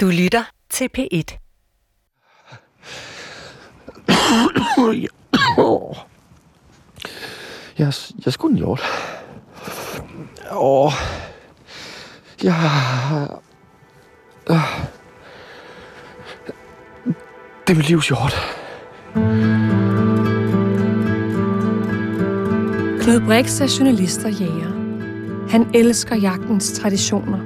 Du lytter til P1. jeg, jeg er sgu en hjort. Åh. Jeg... Det er mit livs hjort. Knud Brix er journalist og jæger. Han elsker jagtens traditioner,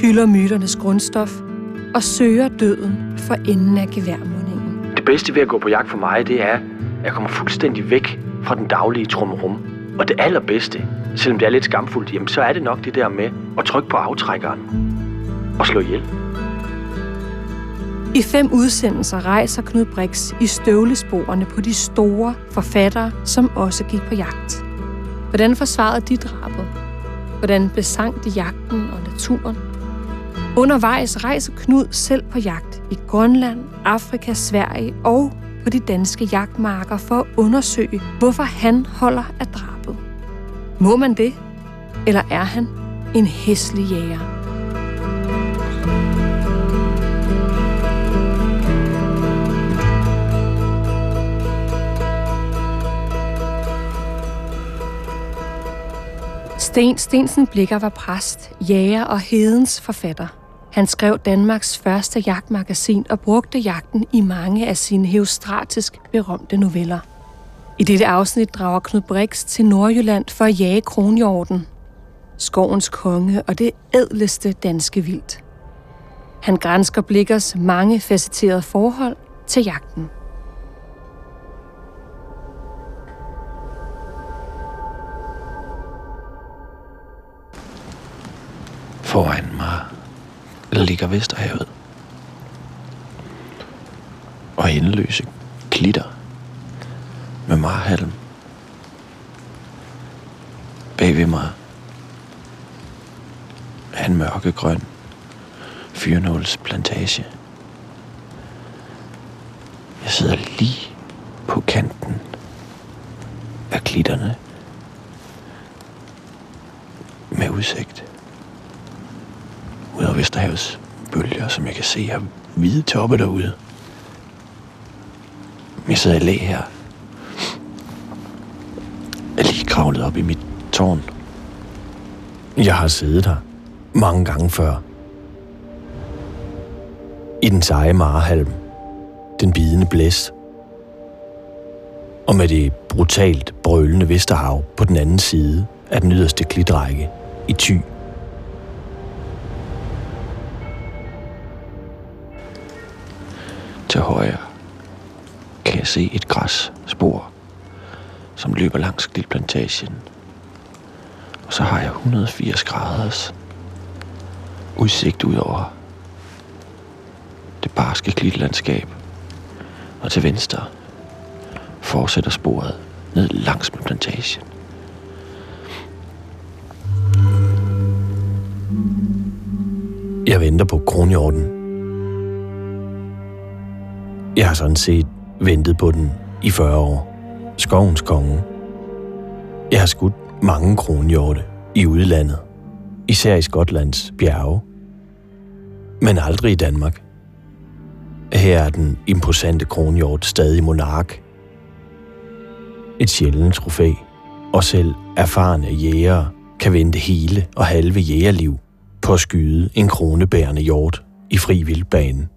hylder myternes grundstof og søger døden for enden af geværmundingen. Det bedste ved at gå på jagt for mig, det er, at jeg kommer fuldstændig væk fra den daglige trummerum. Og det allerbedste, selvom det er lidt skamfuldt, jamen så er det nok det der med at trykke på aftrækkeren og slå ihjel. I fem udsendelser rejser Knud Brix i støvlesporene på de store forfattere, som også gik på jagt. Hvordan forsvarede de drabet? Hvordan besang de jagten og naturen? Undervejs rejser Knud selv på jagt i Grønland, Afrika, Sverige og på de danske jagtmarker for at undersøge, hvorfor han holder af drabet. Må man det? Eller er han en hæslig jæger? Sten Stensen Blikker var præst, jæger og hedens forfatter. Han skrev Danmarks første jagtmagasin og brugte jagten i mange af sine heostratisk berømte noveller. I dette afsnit drager Knud Brix til Nordjylland for at jage kronjorden, skovens konge og det ædleste danske vildt. Han grænsker Blikkers mange facetterede forhold til jagten. Ligger Vesterhavet. Og endeløse klitter med marhalm. Bag ved mig er en mørkegrøn fyrnålsplantage. Jeg sidder lige på kanten af klitterne med udsigt Vesterhavets bølger, som jeg kan se har hvide toppe derude. Jeg sidder i læ her. Jeg er lige kravlet op i mit tårn. Jeg har siddet her mange gange før. I den seje marehalm. Den bidende blæs. Og med det brutalt brølende Vesterhav på den anden side af den yderste klitrække i Thy. Se et græsspor, som løber langs klitplantagen. Og så har jeg 180 graders udsigt ud over det barske klitlandskab. Og til venstre fortsætter sporet ned langs med plantagen. Jeg venter på kronhjorten. Jeg har sådan set ventet på den i 40 år. Skovens konge. Jeg har skudt mange kronhjorte i udlandet. Især i Skotlands bjerge. Men aldrig i Danmark. Her er den imposante kronhjort stadig monark. Et sjældent trofæ. Og selv erfarne jægere kan vente hele og halve jægerliv på at skyde en kronebærende hjort i fri vildbane.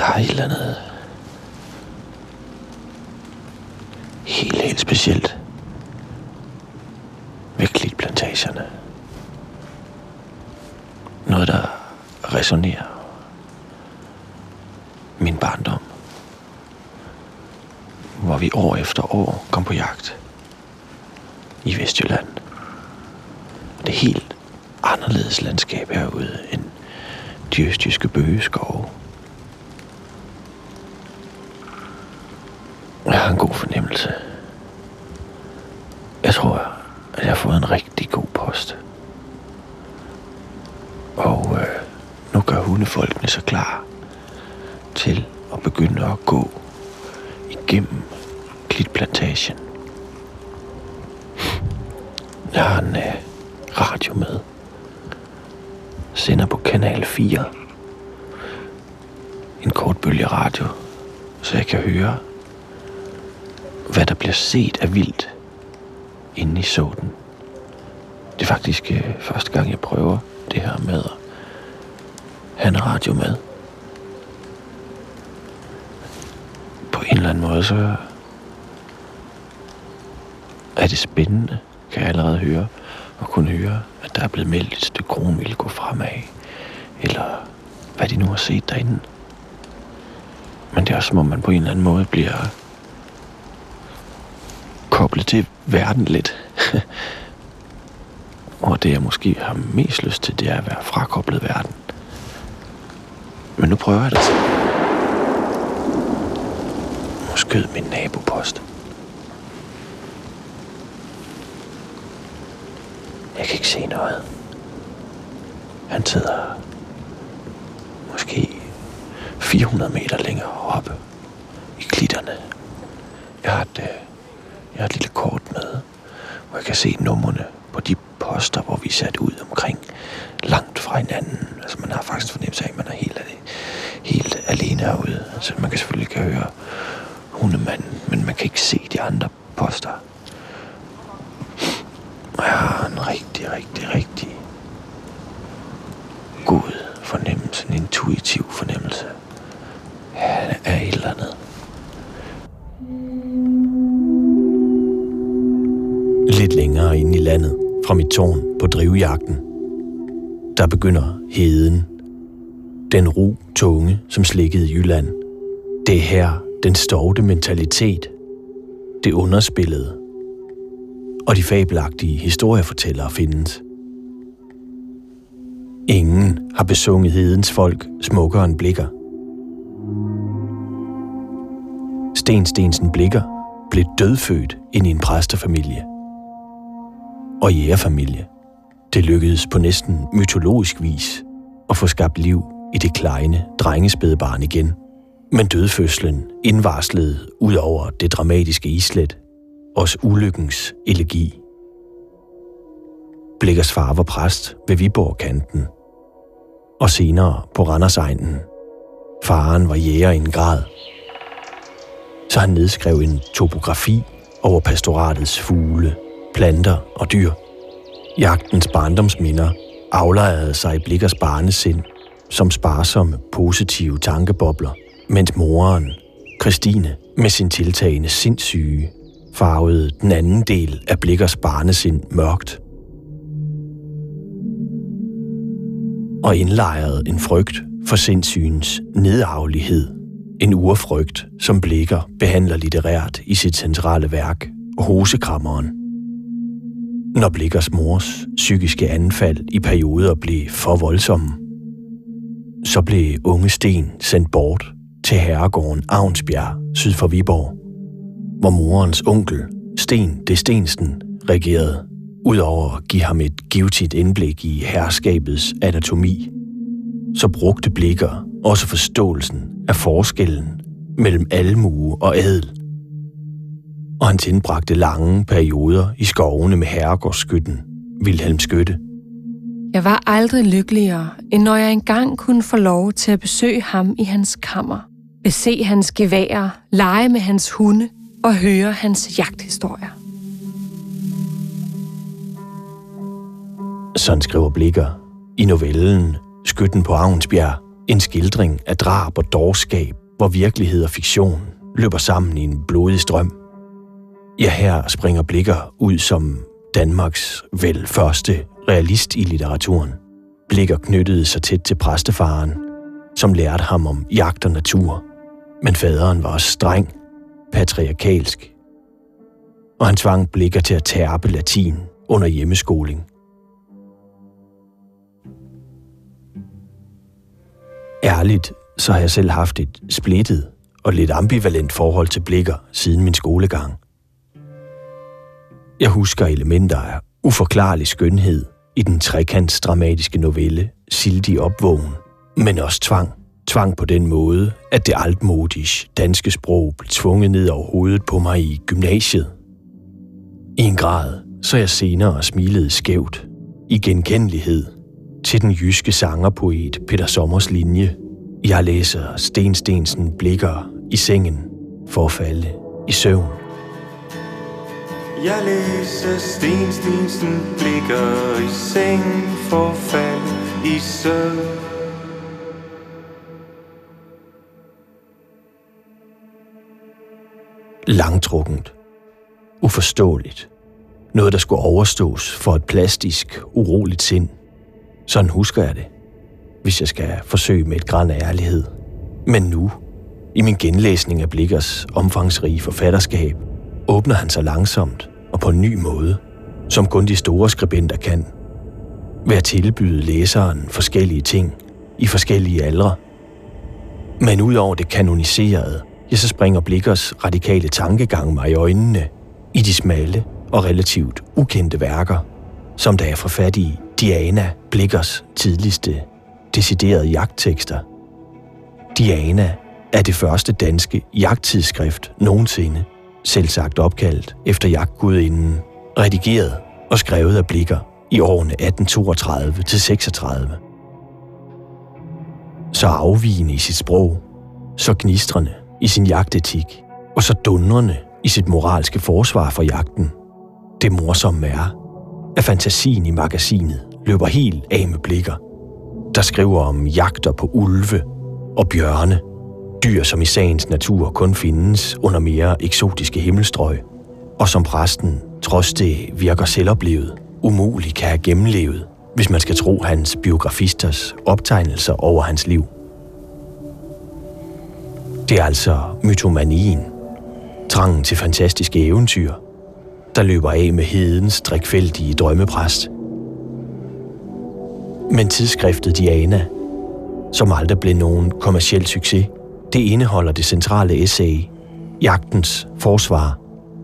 Der er et eller andet helt, helt specielt ved klitplantagerne. Noget, der resonerer min barndom. Hvor vi år efter år kom på jagt i Vestjylland. Det er helt anderledes landskab herude end de østjyske bøgeskove. Jeg har en øh, radio med, sender på kanal 4. En kortbølge radio, så jeg kan høre, hvad der bliver set af vildt inde i såden. Det er faktisk øh, første gang, jeg prøver det her med at have en radio med. På en eller anden måde, så er det spændende, kan jeg allerede høre, og kunne høre, at der er blevet meldt et stykke kronvild gå fremad, eller hvad de nu har set derinde. Men det er også som om, man på en eller anden måde bliver koblet til verden lidt. og det jeg måske har mest lyst til, det er at være frakoblet verden. Men nu prøver jeg det. Nu skød min nabopost. Jeg kan ikke se noget. Han sidder måske 400 meter længere oppe i klitterne. Jeg har et, øh, jeg har et lille kort med, hvor jeg kan se numrene på de poster, hvor vi er sat ud omkring langt fra hinanden. Altså man har faktisk fornemmelse af, at man er helt, helt alene herude. Så man kan selvfølgelig kan høre hundemanden, men man kan ikke se de andre poster. Og jeg har en rigtig, rigtig, rigtig god fornemmelse, en intuitiv fornemmelse af et eller andet. Lidt længere ind i landet, fra mit tårn på drivjagten, der begynder heden. Den ro tunge, som slikkede i Jylland. Det er her, den stovte mentalitet, det underspillede, og de fabelagtige historiefortællere findes. Ingen har besunget hedens folk smukkere end blikker. Sten Stensen Blikker blev dødfødt ind i en præstefamilie og jægerfamilie. Det lykkedes på næsten mytologisk vis at få skabt liv i det kleine drengespædebarn igen. Men dødfødslen indvarslede ud over det dramatiske islet os ulykkens elegi. Blikkers far var præst ved Viborg-kanten, og senere på Randersegnen. Faren var jæger i en grad, så han nedskrev en topografi over pastoratets fugle, planter og dyr. Jagtens barndomsminder aflejrede sig i Blikkers barnesind som sparsomme, positive tankebobler, mens moren, Christine, med sin tiltagende sindssyge, farvede den anden del af Blikkers barnesind mørkt. Og indlejrede en frygt for sindssygens nedarvelighed. En urfrygt, som Blikker behandler litterært i sit centrale værk, Hosekrammeren. Når Blikkers mors psykiske anfald i perioder blev for voldsomme, så blev unge Sten sendt bort til herregården Avnsbjerg syd for Viborg hvor morens onkel, Sten de Stensen, regerede, udover at give ham et givetigt indblik i herskabets anatomi, så brugte blikker også forståelsen af forskellen mellem almue og adel. Og han tilbragte lange perioder i skovene med herregårdsskytten, Vilhelm Skytte. Jeg var aldrig lykkeligere, end når jeg engang kunne få lov til at besøge ham i hans kammer, bese hans geværer, lege med hans hunde og høre hans jagthistorier. Sådan skriver Blikker i novellen Skytten på Avnsbjerg, en skildring af drab og dårskab, hvor virkelighed og fiktion løber sammen i en blodig strøm. Ja, her springer Blikker ud som Danmarks vel første realist i litteraturen. Blikker knyttede sig tæt til præstefaren, som lærte ham om jagt og natur. Men faderen var også streng patriarkalsk, og han tvang blikker til at tærpe latin under hjemmeskoling. Ærligt, så har jeg selv haft et splittet og lidt ambivalent forhold til blikker siden min skolegang. Jeg husker elementer af uforklarlig skønhed i den trekantsdramatiske novelle Sildig opvågen, men også tvang tvang på den måde, at det altmodige danske sprog blev tvunget ned over hovedet på mig i gymnasiet. I en grad, så jeg senere smilede skævt, i genkendelighed, til den jyske sangerpoet Peter Sommers linje. Jeg læser Sten Stensen blikker i sengen for at falde i søvn. Jeg læser Sten Stensen blikker i sengen for at falde i søvn. Langtrukkent. Uforståeligt. Noget, der skulle overstås for et plastisk, uroligt sind. Sådan husker jeg det, hvis jeg skal forsøge med et græn af ærlighed. Men nu, i min genlæsning af Blikkers omfangsrige forfatterskab, åbner han sig langsomt og på en ny måde, som kun de store skribenter kan. Ved at tilbyde læseren forskellige ting i forskellige aldre. Men udover det kanoniserede, ja, så springer Blikkers radikale tankegang mig i øjnene i de smalle og relativt ukendte værker, som der er fra fat i Diana Blikkers tidligste deciderede jagttekster. Diana er det første danske jagttidsskrift nogensinde, selv sagt opkaldt efter jagtgudinden, redigeret og skrevet af Blikker i årene 1832 til 36. Så afvigende i sit sprog, så gnistrende i sin jagtetik, og så dundrende i sit moralske forsvar for jagten. Det morsomme er, at fantasien i magasinet løber helt af med blikker, der skriver om jagter på ulve og bjørne, dyr som i sagens natur kun findes under mere eksotiske himmelstrøg, og som præsten, trods det virker selvoplevet, umuligt kan have gennemlevet, hvis man skal tro hans biografisters optegnelser over hans liv. Det er altså mytomanien, trangen til fantastiske eventyr, der løber af med hedens drikfældige drømmepræst. Men tidsskriftet Diana, som aldrig blev nogen kommersiel succes, det indeholder det centrale essay, Jagtens forsvar,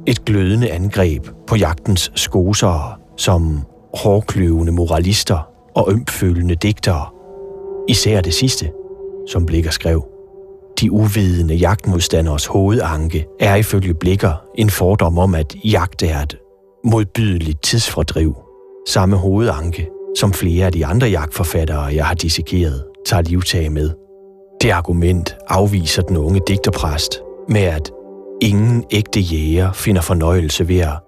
et glødende angreb på jagtens skosere som hårdkløvende moralister og ømfølende digtere. Især det sidste, som Blikker skrev. De uvidende jagtmodstanders hovedanke er ifølge Blikker en fordom om, at jagt er et modbydeligt tidsfordriv. Samme hovedanke, som flere af de andre jagtforfattere, jeg har dissekeret, tager livtag med. Det argument afviser den unge digterpræst med, at ingen ægte jæger finder fornøjelse ved at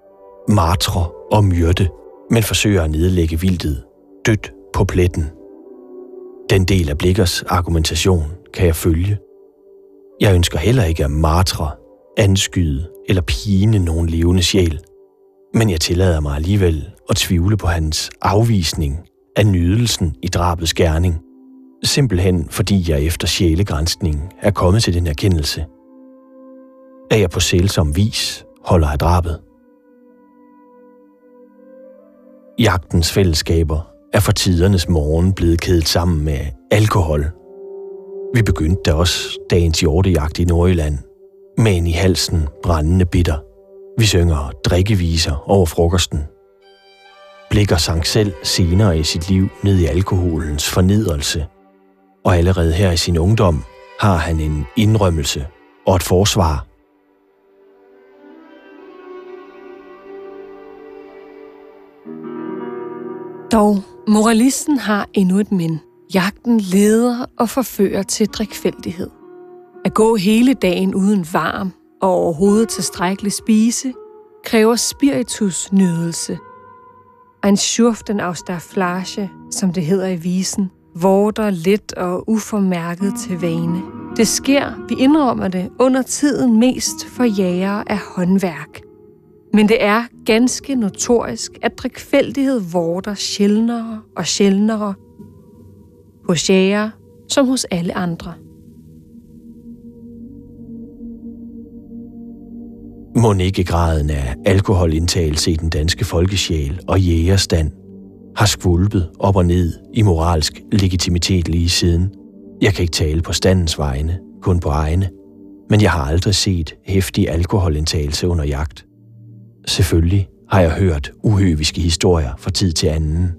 martre og myrde, men forsøger at nedlægge vildtet dødt på pletten. Den del af Blikkers argumentation kan jeg følge. Jeg ønsker heller ikke at martre, anskyde eller pine nogen levende sjæl, men jeg tillader mig alligevel at tvivle på hans afvisning af nydelsen i drabets gerning – Simpelthen fordi jeg efter sjælegrænsningen er kommet til den erkendelse, at jeg på sælsom vis holder af drabet. Jagtens fællesskaber er for tidernes morgen blevet kædet sammen med alkohol. Vi begyndte da også dagens hjortejagt i Nordjylland med en i halsen brændende bitter. Vi synger drikkeviser over frokosten. Blikker sang selv senere i sit liv ned i alkoholens fornedrelse – og allerede her i sin ungdom har han en indrømmelse og et forsvar. Dog, moralisten har endnu et men. Jagten leder og forfører til drikfældighed. At gå hele dagen uden varm og overhovedet tilstrækkelig spise, kræver spiritus nydelse. Ein Schurften aus der Flasche, som det hedder i visen, vorter let og uformærket til vane. Det sker, vi indrømmer det, under tiden mest for jæger af håndværk. Men det er ganske notorisk, at drikfældighed vorter sjældnere og sjældnere hos jæger som hos alle andre. Må ikke graden af alkoholindtagelse i den danske folkesjæl og jægerstand har skvulpet op og ned i moralsk legitimitet lige siden. Jeg kan ikke tale på standens vegne, kun på egne, men jeg har aldrig set hæftig alkoholindtagelse under jagt. Selvfølgelig har jeg hørt uhøviske historier fra tid til anden.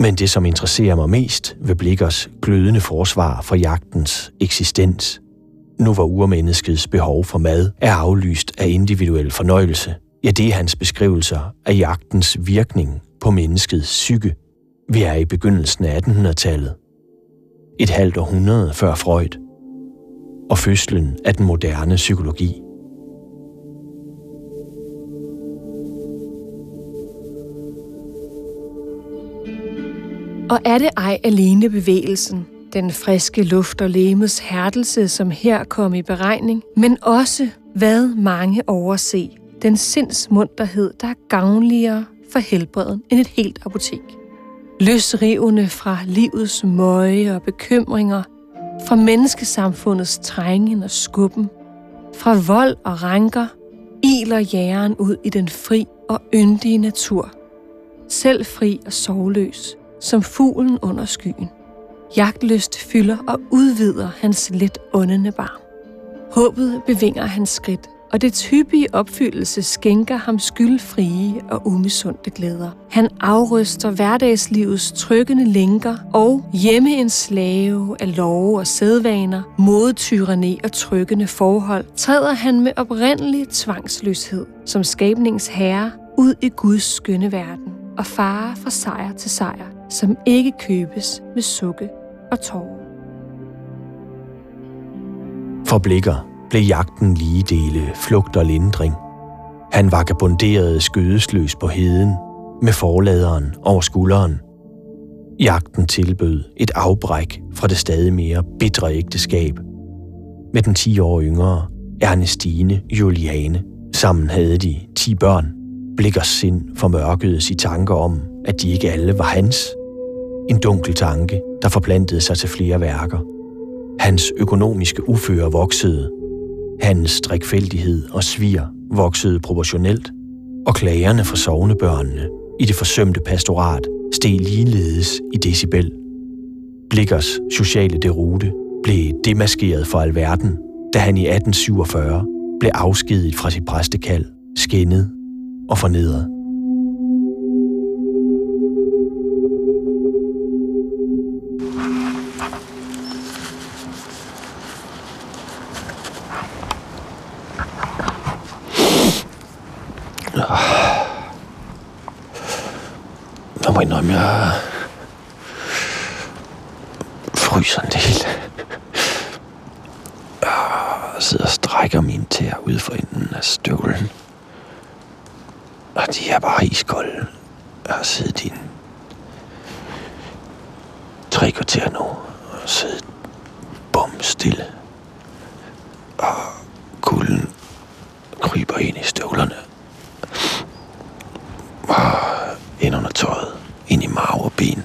Men det, som interesserer mig mest ved Blikkers glødende forsvar for jagtens eksistens, nu hvor urmenneskets behov for mad er aflyst af individuel fornøjelse, ja, det er hans beskrivelser af jagtens virkning på menneskets psyke. Vi er i begyndelsen af 1800-tallet. Et halvt århundrede før Freud. Og fødslen af den moderne psykologi. Og er det ej alene bevægelsen, den friske luft og lemets hærdelse, som her kom i beregning, men også, hvad mange overse, den sindsmunterhed, der er gavnligere for helbreden end et helt apotek. Løsrivende fra livets møje og bekymringer, fra menneskesamfundets trængen og skubben, fra vold og ranker, iler jæren ud i den fri og yndige natur. Selv fri og sovløs, som fuglen under skyen. Jagtlyst fylder og udvider hans let åndende barm. Håbet bevinger hans skridt, og det typige opfyldelse skænker ham skyldfrie og umisundte glæder. Han afryster hverdagslivets trykkende lænker og hjemme en slave af love og sædvaner, modtyranni og trykkende forhold, træder han med oprindelig tvangsløshed som skabningens herre ud i Guds skønne verden og farer fra sejr til sejr, som ikke købes med sukke og tårer. For blikker blev jagten lige dele flugt og lindring. Han vagabonderede skødesløs på heden med forladeren over skulderen. Jagten tilbød et afbræk fra det stadig mere bitre ægteskab. Med den 10 år yngre Ernestine Juliane. Sammen havde de 10 børn. Blikkers sind formørkedes i tanker om, at de ikke alle var hans. En dunkel tanke, der forplantede sig til flere værker. Hans økonomiske uføre voksede, Hans drikfældighed og svir voksede proportionelt, og klagerne fra sovnebørnene i det forsømte pastorat steg ligeledes i decibel. Blikkers sociale derute blev demaskeret for alverden, da han i 1847 blev afskediget fra sit præstekald, skændet og fornedret. Tre kvarter nu og siddet bum stille. Og kulden kryber ind i støvlerne. Og ind under tøjet, ind i marv og ben.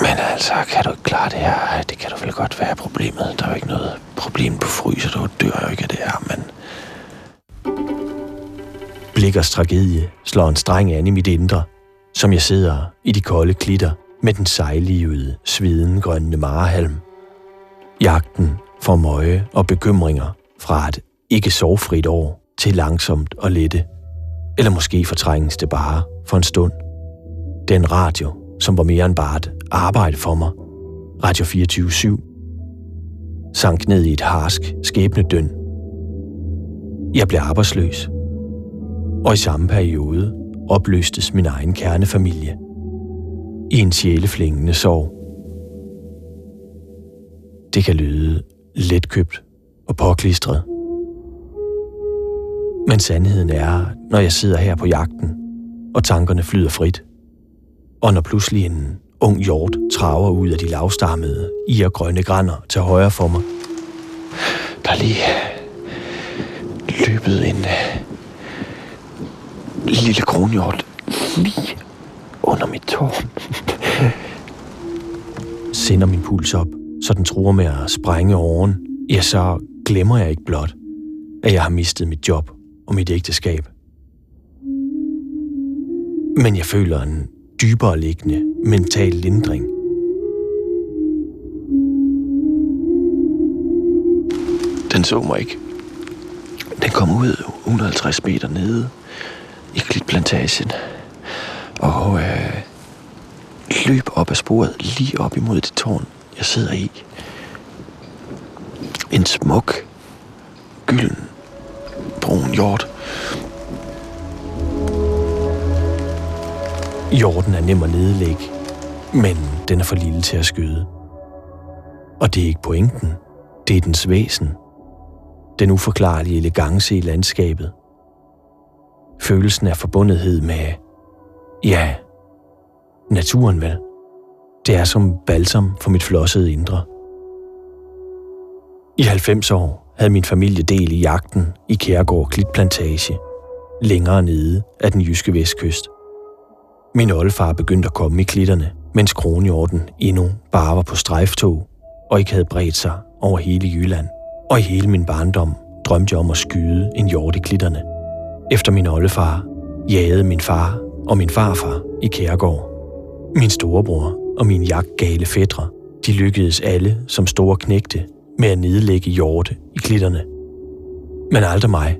Men altså, kan du ikke klare det her? Det kan du vel godt være problemet. Der er jo ikke noget problem på fryser, du dør jo ikke af det her, men... Blikkers tragedie slår en streng an i mit indre, som jeg sidder i de kolde klitter med den sejlivede, sviden grønne marehalm. Jagten for møje og bekymringer fra et ikke sovfrit år til langsomt og lette. Eller måske fortrænges det bare for en stund. Den radio, som var mere end bare et arbejde for mig, Radio 24-7, sank ned i et harsk skæbnedøn. Jeg blev arbejdsløs, og i samme periode opløstes min egen kernefamilie i en sjæleflængende sorg. Det kan lyde letkøbt og påklistret. Men sandheden er, når jeg sidder her på jagten, og tankerne flyder frit, og når pludselig en ung hjort traver ud af de lavstammede, i og grønne grænder til højre for mig. Der lige løbet en øh, lille kronhjort lige under mit tårn. Sender min puls op, så den tror med at sprænge oven, ja, så glemmer jeg ikke blot, at jeg har mistet mit job og mit ægteskab. Men jeg føler en dybere liggende mental lindring. Den så mig ikke. Den kom ud 150 meter nede i klitplantagen og øh, løb op ad sporet lige op imod det tårn, jeg sidder i. En smuk, gylden, brun hjort. Jorden er nem at nedlægge, men den er for lille til at skyde. Og det er ikke pointen, det er dens væsen. Den uforklarlige elegance i landskabet. Følelsen af forbundethed med, ja, naturen vel. Det er som balsam for mit flossede indre. I 90 år havde min familie del i jagten i Kærgård Klitplantage, længere nede af den jyske vestkyst. Min oldefar begyndte at komme i klitterne, mens kronhjorten endnu bare var på strejftog og ikke havde bredt sig over hele Jylland. Og i hele min barndom drømte jeg om at skyde en hjort i klitterne. Efter min oldefar jagede min far og min farfar i Kærgård. Min storebror og min jagtgale fædre, de lykkedes alle som store knægte med at nedlægge hjorte i klitterne. Men aldrig mig.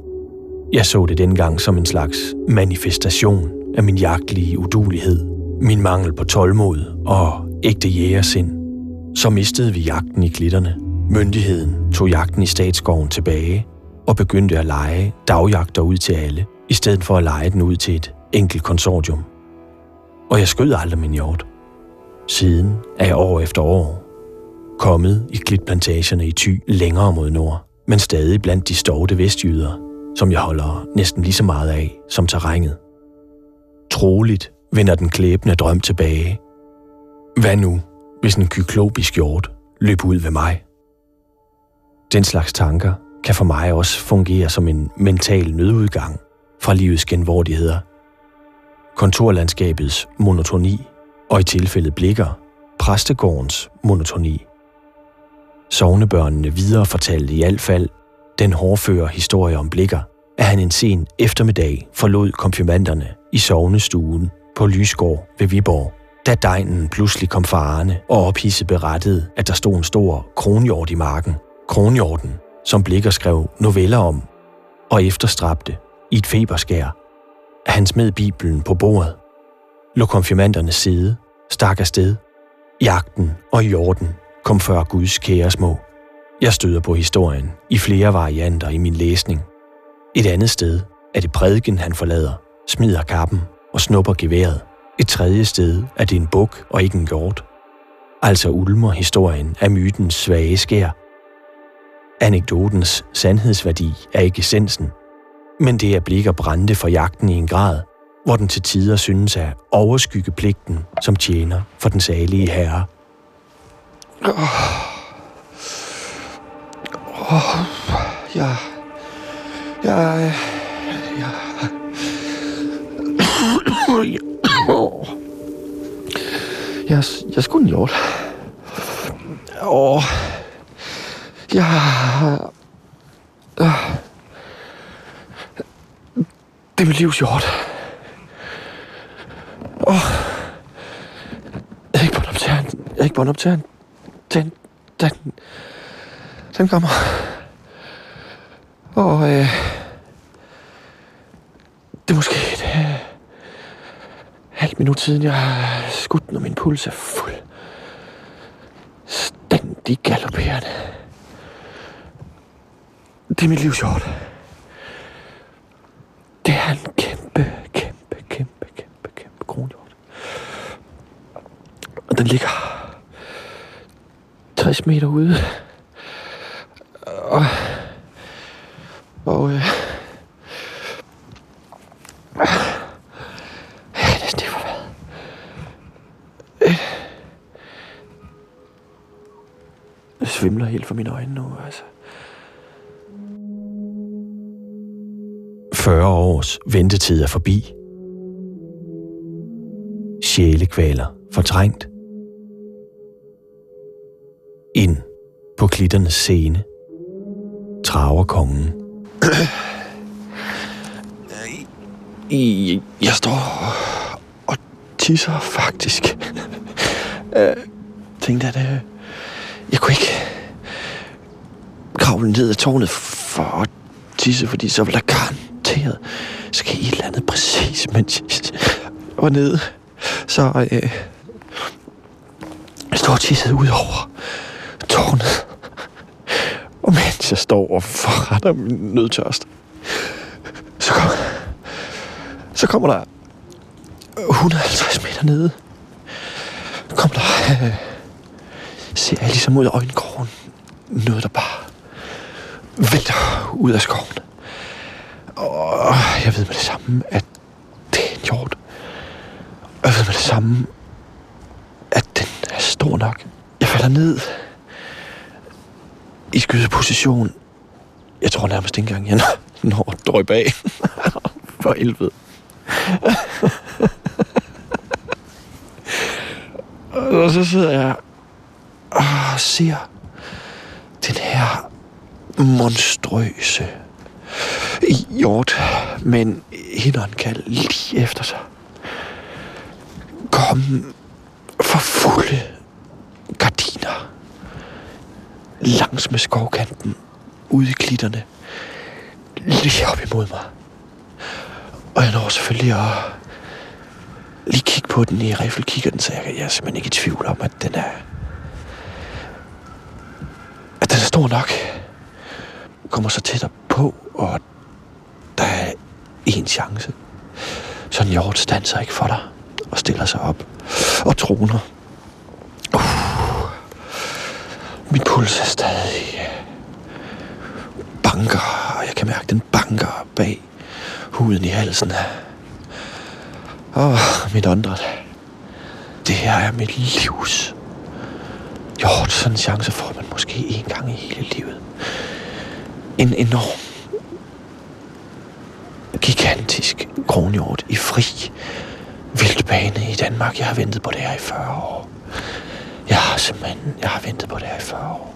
Jeg så det dengang som en slags manifestation af min jagtlige udulighed, min mangel på tålmod og ægte jægersind. Så mistede vi jagten i klitterne. Myndigheden tog jagten i statsgården tilbage og begyndte at lege dagjagter ud til alle, i stedet for at lege den ud til et enkelt konsortium. Og jeg skød aldrig min hjort. Siden er jeg år efter år kommet i klitplantagerne i Thy længere mod nord, men stadig blandt de stovte vestjyder, som jeg holder næsten lige så meget af som terrænet. Troligt vender den klæbende drøm tilbage. Hvad nu, hvis en kyklopisk hjort løb ud ved mig? Den slags tanker kan for mig også fungere som en mental nødudgang fra livets genvordigheder. Kontorlandskabets monotoni, og i tilfældet blikker, præstegårdens monotoni. Sovnebørnene videre fortalte i alt fald den hårdføre historie om blikker, at han en sen eftermiddag forlod konfirmanderne i sovnestuen på Lysgård ved Viborg, da degnen pludselig kom farende og ophidset berettede, at der stod en stor kronhjort i marken. Kronhjorten, som Blikker skrev noveller om og efterstrabte i et feberskær. Han smed Bibelen på bordet, lå konfirmandernes side, stak afsted. Jagten og jorden kom før Guds kære små. Jeg støder på historien i flere varianter i min læsning. Et andet sted er det prædiken, han forlader, smider kappen og snupper geværet. Et tredje sted er det en buk og ikke en hjort. Altså ulmer historien af mytens svage skær. Anekdotens sandhedsværdi er ikke essensen, men det er blikker brændte for jagten i en grad, hvor den til tider synes at overskygge pligten, som tjener for den salige herre. Oh. Oh. Ja. Ja. Ja. Jeg, jeg skulle en jord. Åh. Ja. Det er mit livs hjort. Åh. Jeg er ikke bundet op til han. Jeg er ikke bundet op til han. Den, den, den kommer. Og øh, det er måske et øh, halvt minut siden, jeg har skudt, når min puls er fuld. Stændig galopperende. Det er mit livs hjort. Det er en kæmpe, kæmpe, kæmpe, kæmpe, kæmpe kronhjort. Og den ligger 60 meter ude. Og, og øh, jeg øh. svimler helt for mine øjne nu, altså. 40 års ventetid er forbi. Sjælekvaler fortrængt. Klitternes scene. Traver kongen. Jeg står og tisser faktisk. jeg tænkte, at øh, jeg kunne ikke kravle ned ad tårnet for at tisse, fordi så ville der garanteret ske et eller andet præcis, mens jeg var nede. Så øh, jeg står og tisset ud over tårnet. Mens jeg står og forretter min nødtørst, så, kom, så kommer der 150 meter nede, kom der, øh, ser jeg ligesom ud af øjenkrogen, noget der bare vælter ud af skoven. Og jeg ved med det samme, at det er en hjort. Og jeg ved med det samme, at den er stor nok. Jeg falder ned i skydeposition. Jeg tror nærmest ikke engang, jeg når at drøbe af. For helvede. og så sidder jeg og ser den her monstrøse hjort med en hindernkald lige efter sig. Kom for fulde langs med skovkanten ude i klitterne lige op imod mig. Og jeg når selvfølgelig at lige kigge på den i riffelkikkerten, så jeg, jeg er simpelthen ikke i tvivl om, at den er... At den er stor nok. Kommer så tættere på, og der er en chance. Så en hjort standser ikke for dig og stiller sig op og troner. Min stadig øh, banker, og jeg kan mærke, den banker bag huden i halsen. Og mit åndedræt. Det her er mit livs. Jo, sådan en chance får man måske en gang i hele livet. En enorm, gigantisk kronhjort i fri vildbane i Danmark. Jeg har ventet på det her i 40 år. Jeg har simpelthen, jeg har ventet på det her i 40 år.